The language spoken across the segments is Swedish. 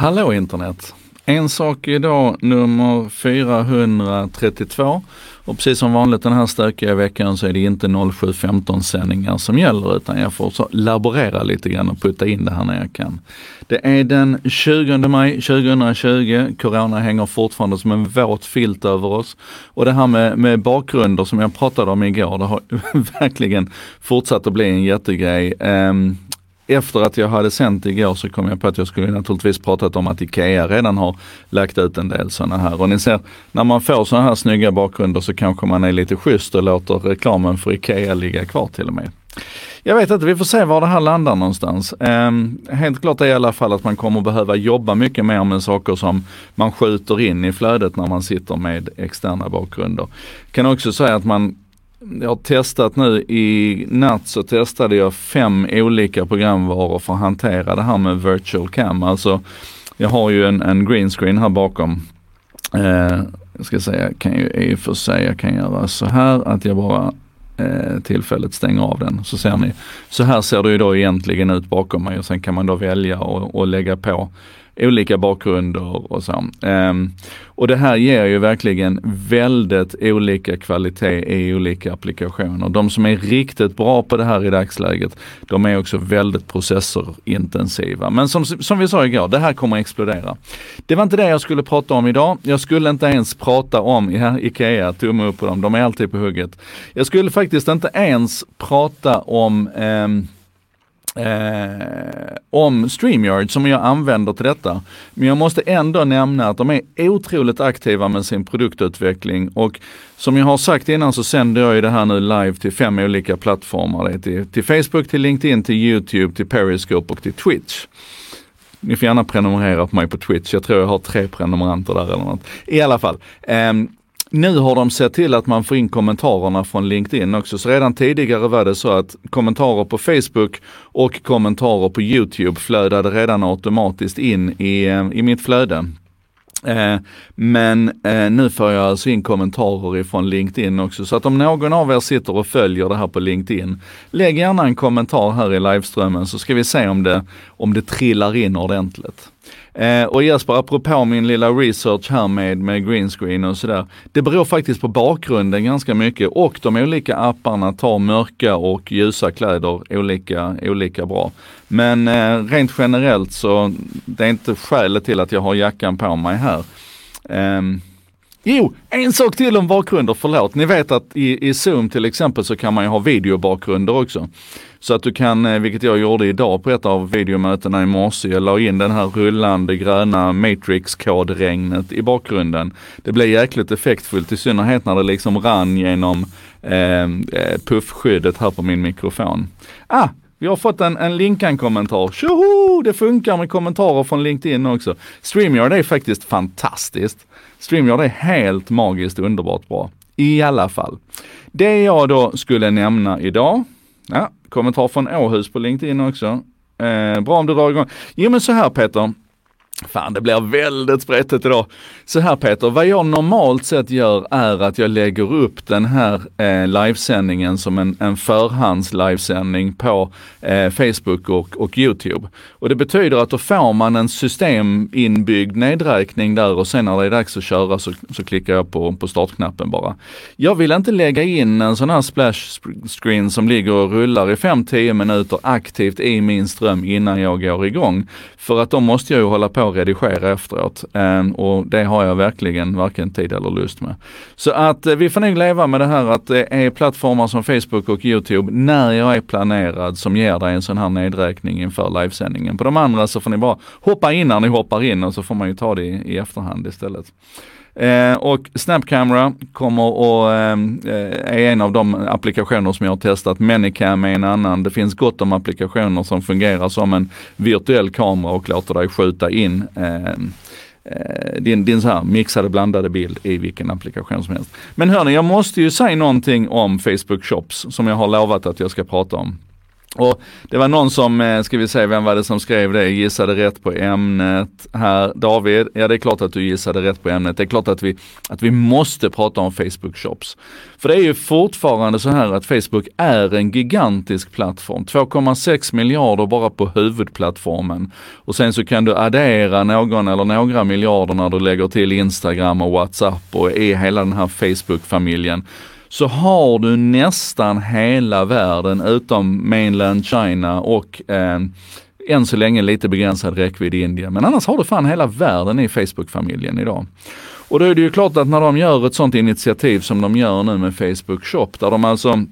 Hallå internet! En sak idag nummer 432 och precis som vanligt den här stökiga veckan så är det inte 07.15 sändningar som gäller utan jag får så laborera lite grann och putta in det här när jag kan. Det är den 20 maj 2020. Corona hänger fortfarande som en våt filt över oss. Och det här med, med bakgrunder som jag pratade om igår, det har verkligen fortsatt att bli en jättegrej. Um, efter att jag hade sänt igår så kom jag på att jag skulle naturligtvis pratat om att Ikea redan har lagt ut en del sådana här. Och ni ser, när man får sådana här snygga bakgrunder så kanske man är lite schysst och låter reklamen för Ikea ligga kvar till och med. Jag vet inte, vi får se var det här landar någonstans. Eh, helt klart är i alla fall att man kommer behöva jobba mycket mer med saker som man skjuter in i flödet när man sitter med externa bakgrunder. Kan också säga att man jag har testat nu i natt så testade jag fem olika programvaror för att hantera det här med virtual cam. Alltså jag har ju en, en green screen här bakom. Eh, jag ska säga, jag kan ju i och för sig, jag kan göra så här att jag bara eh, tillfället stänger av den. Så ser ni, så här ser det ju då egentligen ut bakom mig och sen kan man då välja och, och lägga på olika bakgrunder och så. Um, och det här ger ju verkligen väldigt olika kvalitet i olika applikationer. De som är riktigt bra på det här i dagsläget, de är också väldigt processorintensiva. Men som, som vi sa igår, det här kommer att explodera. Det var inte det jag skulle prata om idag. Jag skulle inte ens prata om ja, Ikea, tumme upp på dem, de är alltid på hugget. Jag skulle faktiskt inte ens prata om um, eh, om StreamYard som jag använder till detta. Men jag måste ändå nämna att de är otroligt aktiva med sin produktutveckling och som jag har sagt innan så sänder jag ju det här nu live till fem olika plattformar. Det är till, till Facebook, till LinkedIn, till YouTube, till Periscope och till Twitch. Ni får gärna prenumerera på mig på Twitch. Jag tror jag har tre prenumeranter där eller något. I alla fall. Um, nu har de sett till att man får in kommentarerna från LinkedIn också. Så redan tidigare var det så att kommentarer på Facebook och kommentarer på YouTube flödade redan automatiskt in i, eh, i mitt flöde. Eh, men eh, nu får jag alltså in kommentarer ifrån LinkedIn också. Så att om någon av er sitter och följer det här på LinkedIn, lägg gärna en kommentar här i liveströmmen så ska vi se om det, om det trillar in ordentligt. Eh, och Jesper, apropå min lilla research här med, med greenscreen och sådär. Det beror faktiskt på bakgrunden ganska mycket och de olika apparna tar mörka och ljusa kläder olika, olika bra. Men eh, rent generellt så det är inte skälet till att jag har jackan på mig här. Eh, Jo, en sak till om bakgrunder, förlåt. Ni vet att i, i Zoom till exempel så kan man ju ha videobakgrunder också. Så att du kan, eh, vilket jag gjorde idag på ett av videomötena i morse, jag la in den här rullande gröna matrix-kodregnet i bakgrunden. Det blev jäkligt effektfullt, i synnerhet när det liksom rann genom eh, eh puffskyddet här på min mikrofon. Ah, vi har fått en, en Linkan-kommentar. Tjoho! Det funkar med kommentarer från LinkedIn också. StreamYard är faktiskt fantastiskt. StreamYard är helt magiskt underbart bra. I alla fall. Det jag då skulle nämna idag, ja, kommentar från Åhus på LinkedIn också. Eh, bra om du drar igång. Jo men så här Peter, Fan, det blir väldigt spretigt idag. Så här Peter, vad jag normalt sett gör är att jag lägger upp den här eh, livesändningen som en, en förhands livesändning på eh, Facebook och, och Youtube. Och det betyder att då får man en systeminbyggd nedräkning där och sen när det är dags att köra så, så klickar jag på, på startknappen bara. Jag vill inte lägga in en sån här splash screen som ligger och rullar i 5-10 minuter aktivt i min ström innan jag går igång. För att då måste jag ju hålla på jag redigera efteråt. Ehm, och det har jag verkligen varken tid eller lust med. Så att eh, vi får nog leva med det här att det är plattformar som Facebook och Youtube när jag är planerad som ger dig en sån här nedräkning inför livesändningen. På de andra så får ni bara hoppa in när ni hoppar in och så får man ju ta det i, i efterhand istället. Eh, och Snap Camera kommer och eh, eh, är en av de applikationer som jag har testat. Manycam är en annan. Det finns gott om applikationer som fungerar som en virtuell kamera och låter dig skjuta in eh, eh, din, din så här mixade blandade bild i vilken applikation som helst. Men hörni, jag måste ju säga någonting om Facebook Shops som jag har lovat att jag ska prata om. Och det var någon som, eh, ska vi se, vem var det som skrev det, gissade rätt på ämnet här. David, ja det är klart att du gissade rätt på ämnet. Det är klart att vi, att vi måste prata om Facebook Shops. För det är ju fortfarande så här att Facebook är en gigantisk plattform. 2,6 miljarder bara på huvudplattformen. Och sen så kan du addera någon eller några miljarder när du lägger till Instagram och WhatsApp och är hela den här Facebook-familjen så har du nästan hela världen utom mainland China och eh, än så länge lite begränsad räckvidd i Indien. Men annars har du fan hela världen i Facebook-familjen idag. Och då är det ju klart att när de gör ett sånt initiativ som de gör nu med Facebook Shop, där de alltså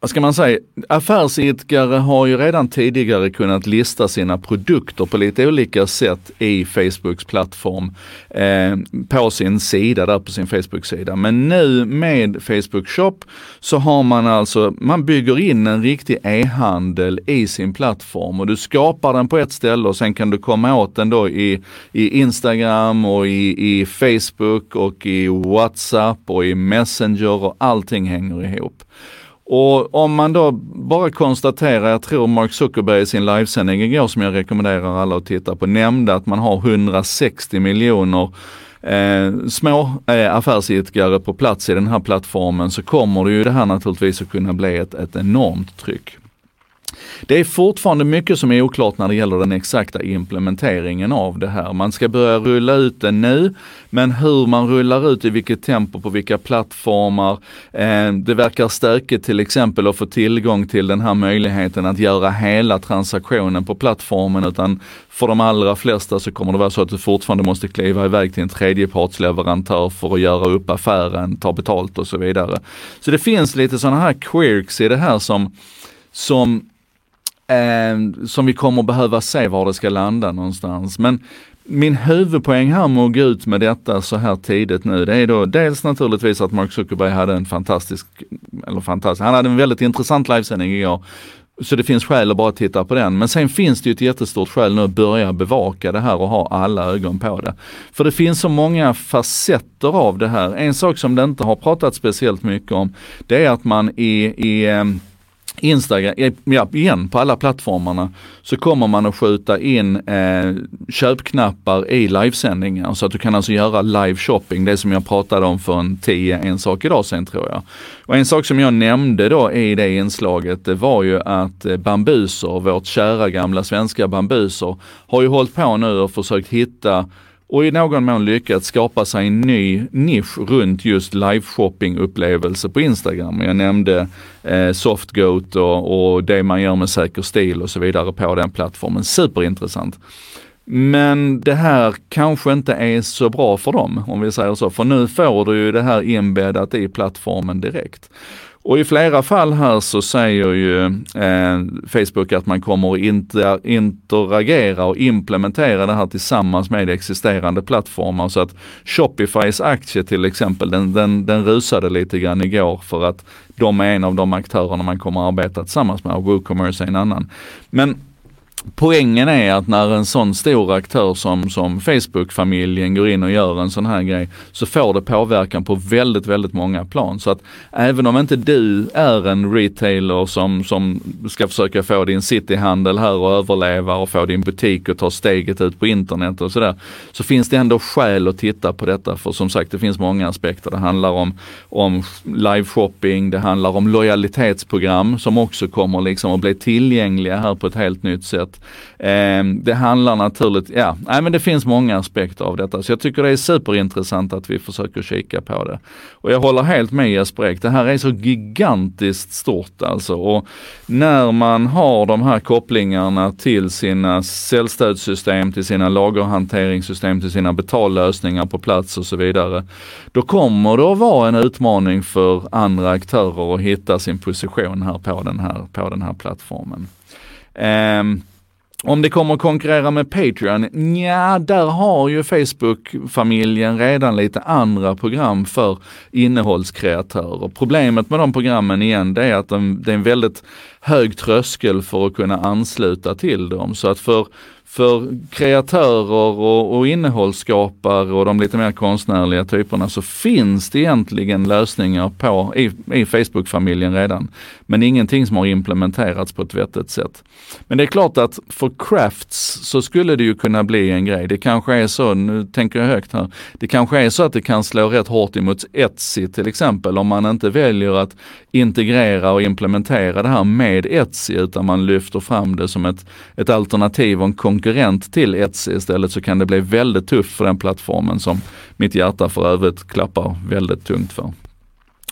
vad ska man säga, affärsidkare har ju redan tidigare kunnat lista sina produkter på lite olika sätt i Facebooks plattform eh, på sin sida, där på sin Facebook-sida. Men nu med Facebook Shop så har man alltså, man bygger in en riktig e-handel i sin plattform och du skapar den på ett ställe och sen kan du komma åt den då i, i Instagram och i, i Facebook och i WhatsApp och i Messenger och allting hänger ihop. Och om man då bara konstaterar, jag tror Mark Zuckerberg i sin livesändning igår som jag rekommenderar alla att titta på, nämnde att man har 160 miljoner eh, små eh, affärsidkare på plats i den här plattformen så kommer det ju det här naturligtvis att kunna bli ett, ett enormt tryck. Det är fortfarande mycket som är oklart när det gäller den exakta implementeringen av det här. Man ska börja rulla ut det nu, men hur man rullar ut i vilket tempo, på vilka plattformar. Eh, det verkar stökigt till exempel att få tillgång till den här möjligheten att göra hela transaktionen på plattformen, utan för de allra flesta så kommer det vara så att du fortfarande måste kliva iväg till en tredjepartsleverantör för att göra upp affären, ta betalt och så vidare. Så det finns lite sådana här quirks i det här som, som eh, som vi kommer behöva se var det ska landa någonstans. Men min huvudpoäng här med att gå ut med detta så här tidigt nu, det är då dels naturligtvis att Mark Zuckerberg hade en fantastisk, eller fantastisk, han hade en väldigt intressant livesändning igår. Så det finns skäl att bara titta på den. Men sen finns det ju ett jättestort skäl nu att börja bevaka det här och ha alla ögon på det. För det finns så många facetter av det här. En sak som det inte har pratat speciellt mycket om, det är att man i, i ehm, Instagram, eh, ja, igen på alla plattformarna så kommer man att skjuta in eh, köpknappar i livesändningar så att du kan alltså göra live shopping, det som jag pratade om för en tio, en sak idag sen tror jag. Och en sak som jag nämnde då i det inslaget, det var ju att eh, Bambuser, vårt kära gamla svenska Bambuser, har ju hållit på nu och försökt hitta och i någon mån lyckats skapa sig en ny nisch runt just live-shopping-upplevelse på Instagram. Jag nämnde eh, Softgoat och, och det man gör med säker stil och så vidare på den plattformen. Superintressant. Men det här kanske inte är så bra för dem, om vi säger så. För nu får du ju det här inbäddat i plattformen direkt. Och i flera fall här så säger ju eh, Facebook att man kommer att inter, interagera och implementera det här tillsammans med existerande plattformar. Så att Shopifys aktie till exempel, den, den, den rusade lite grann igår för att de är en av de aktörerna man kommer att arbeta tillsammans med och WooCommerce är en annan. Men Poängen är att när en sån stor aktör som, som Facebook-familjen går in och gör en sån här grej så får det påverkan på väldigt, väldigt många plan. Så att även om inte du är en retailer som, som ska försöka få din cityhandel här och överleva och få din butik och ta steget ut på internet och sådär. Så finns det ändå skäl att titta på detta för som sagt det finns många aspekter. Det handlar om, om live shopping, det handlar om lojalitetsprogram som också kommer liksom att bli tillgängliga här på ett helt nytt sätt att Eh, det handlar naturligt, ja, nej men det finns många aspekter av detta. Så jag tycker det är superintressant att vi försöker kika på det. Och jag håller helt med Jesper Ek, det här är så gigantiskt stort alltså. Och när man har de här kopplingarna till sina säljstödssystem, till sina lagerhanteringssystem, till sina betallösningar på plats och så vidare. Då kommer det att vara en utmaning för andra aktörer att hitta sin position här på den här, på den här plattformen. Um, om det kommer att konkurrera med Patreon? Ja, där har ju Facebook-familjen redan lite andra program för innehållskreatörer. Problemet med de programmen igen, det är att de, det är en väldigt hög tröskel för att kunna ansluta till dem. Så att för för kreatörer och, och innehållsskapare och de lite mer konstnärliga typerna så finns det egentligen lösningar på i, i Facebook-familjen redan. Men ingenting som har implementerats på ett vettigt sätt. Men det är klart att för crafts så skulle det ju kunna bli en grej. Det kanske är så, nu tänker jag högt här, det kanske är så att det kan slå rätt hårt emot Etsy till exempel om man inte väljer att integrera och implementera det här med Etsy utan man lyfter fram det som ett, ett alternativ och en konkurrent till Etsy istället så kan det bli väldigt tufft för den plattformen som mitt hjärta för övrigt klappar väldigt tungt för.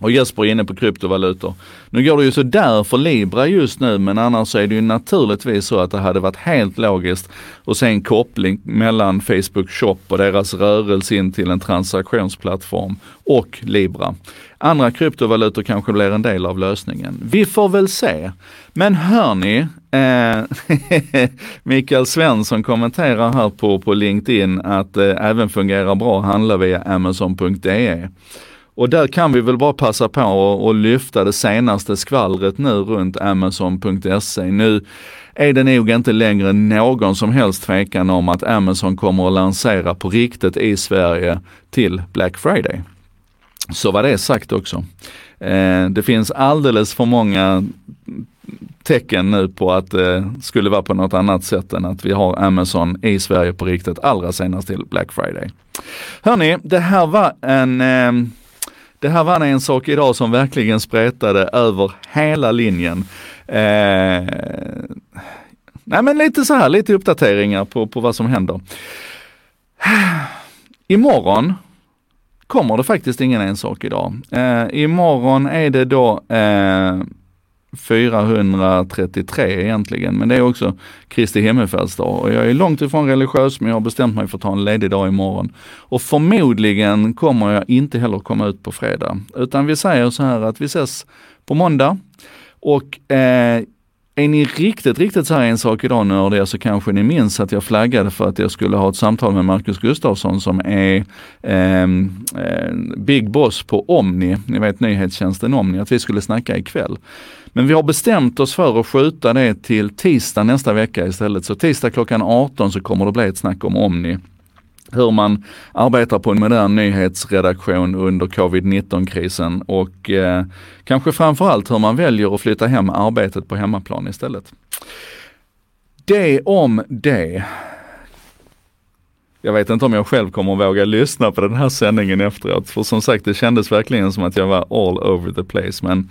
Och Jesper är inne på kryptovalutor. Nu går det ju sådär för Libra just nu men annars är det ju naturligtvis så att det hade varit helt logiskt att se en koppling mellan Facebook Shop och deras rörelse in till en transaktionsplattform och Libra. Andra kryptovalutor kanske blir en del av lösningen. Vi får väl se. Men hörni, eh, Mikael Svensson kommenterar här på, på LinkedIn att det eh, även fungerar bra att handla via Amazon.de. Och där kan vi väl bara passa på att lyfta det senaste skvallret nu runt Amazon.se. Nu är det nog inte längre någon som helst tvekan om att Amazon kommer att lansera på riktigt i Sverige till Black Friday. Så var det sagt också. Eh, det finns alldeles för många tecken nu på att det skulle vara på något annat sätt än att vi har Amazon i Sverige på riktigt allra senast till Black Friday. Hörni, det här var en eh, det här var en sak idag som verkligen spretade över hela linjen. Eh, nej men lite så här, lite uppdateringar på, på vad som händer. Imorgon kommer det faktiskt ingen en sak idag. Eh, imorgon är det då eh, 433 egentligen, men det är också Kristi himmelsfärdsdag och jag är långt ifrån religiös men jag har bestämt mig för att ta en ledig dag imorgon. Och förmodligen kommer jag inte heller komma ut på fredag, utan vi säger så här att vi ses på måndag och eh, är ni riktigt, riktigt så här en sak idag nördiga så kanske ni minns att jag flaggade för att jag skulle ha ett samtal med Marcus Gustafsson som är eh, eh, Big Boss på Omni, ni vet nyhetstjänsten Omni, att vi skulle snacka ikväll. Men vi har bestämt oss för att skjuta det till tisdag nästa vecka istället. Så tisdag klockan 18 så kommer det bli ett snack om Omni hur man arbetar på en modern nyhetsredaktion under covid-19-krisen och eh, kanske framförallt hur man väljer att flytta hem arbetet på hemmaplan istället. Det om det. Jag vet inte om jag själv kommer att våga lyssna på den här sändningen efteråt, för som sagt det kändes verkligen som att jag var all over the place. Men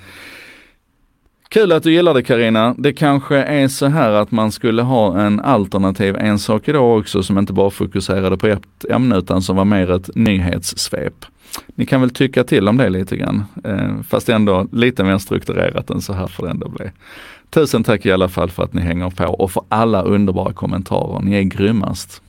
Kul att du gillar det Karina. Det kanske är så här att man skulle ha en alternativ en sak idag också som inte bara fokuserade på ett ämne utan som var mer ett nyhetssvep. Ni kan väl tycka till om det lite grann, eh, fast ändå lite mer strukturerat än så här får det ändå bli. Tusen tack i alla fall för att ni hänger på och för alla underbara kommentarer. Ni är grymmast.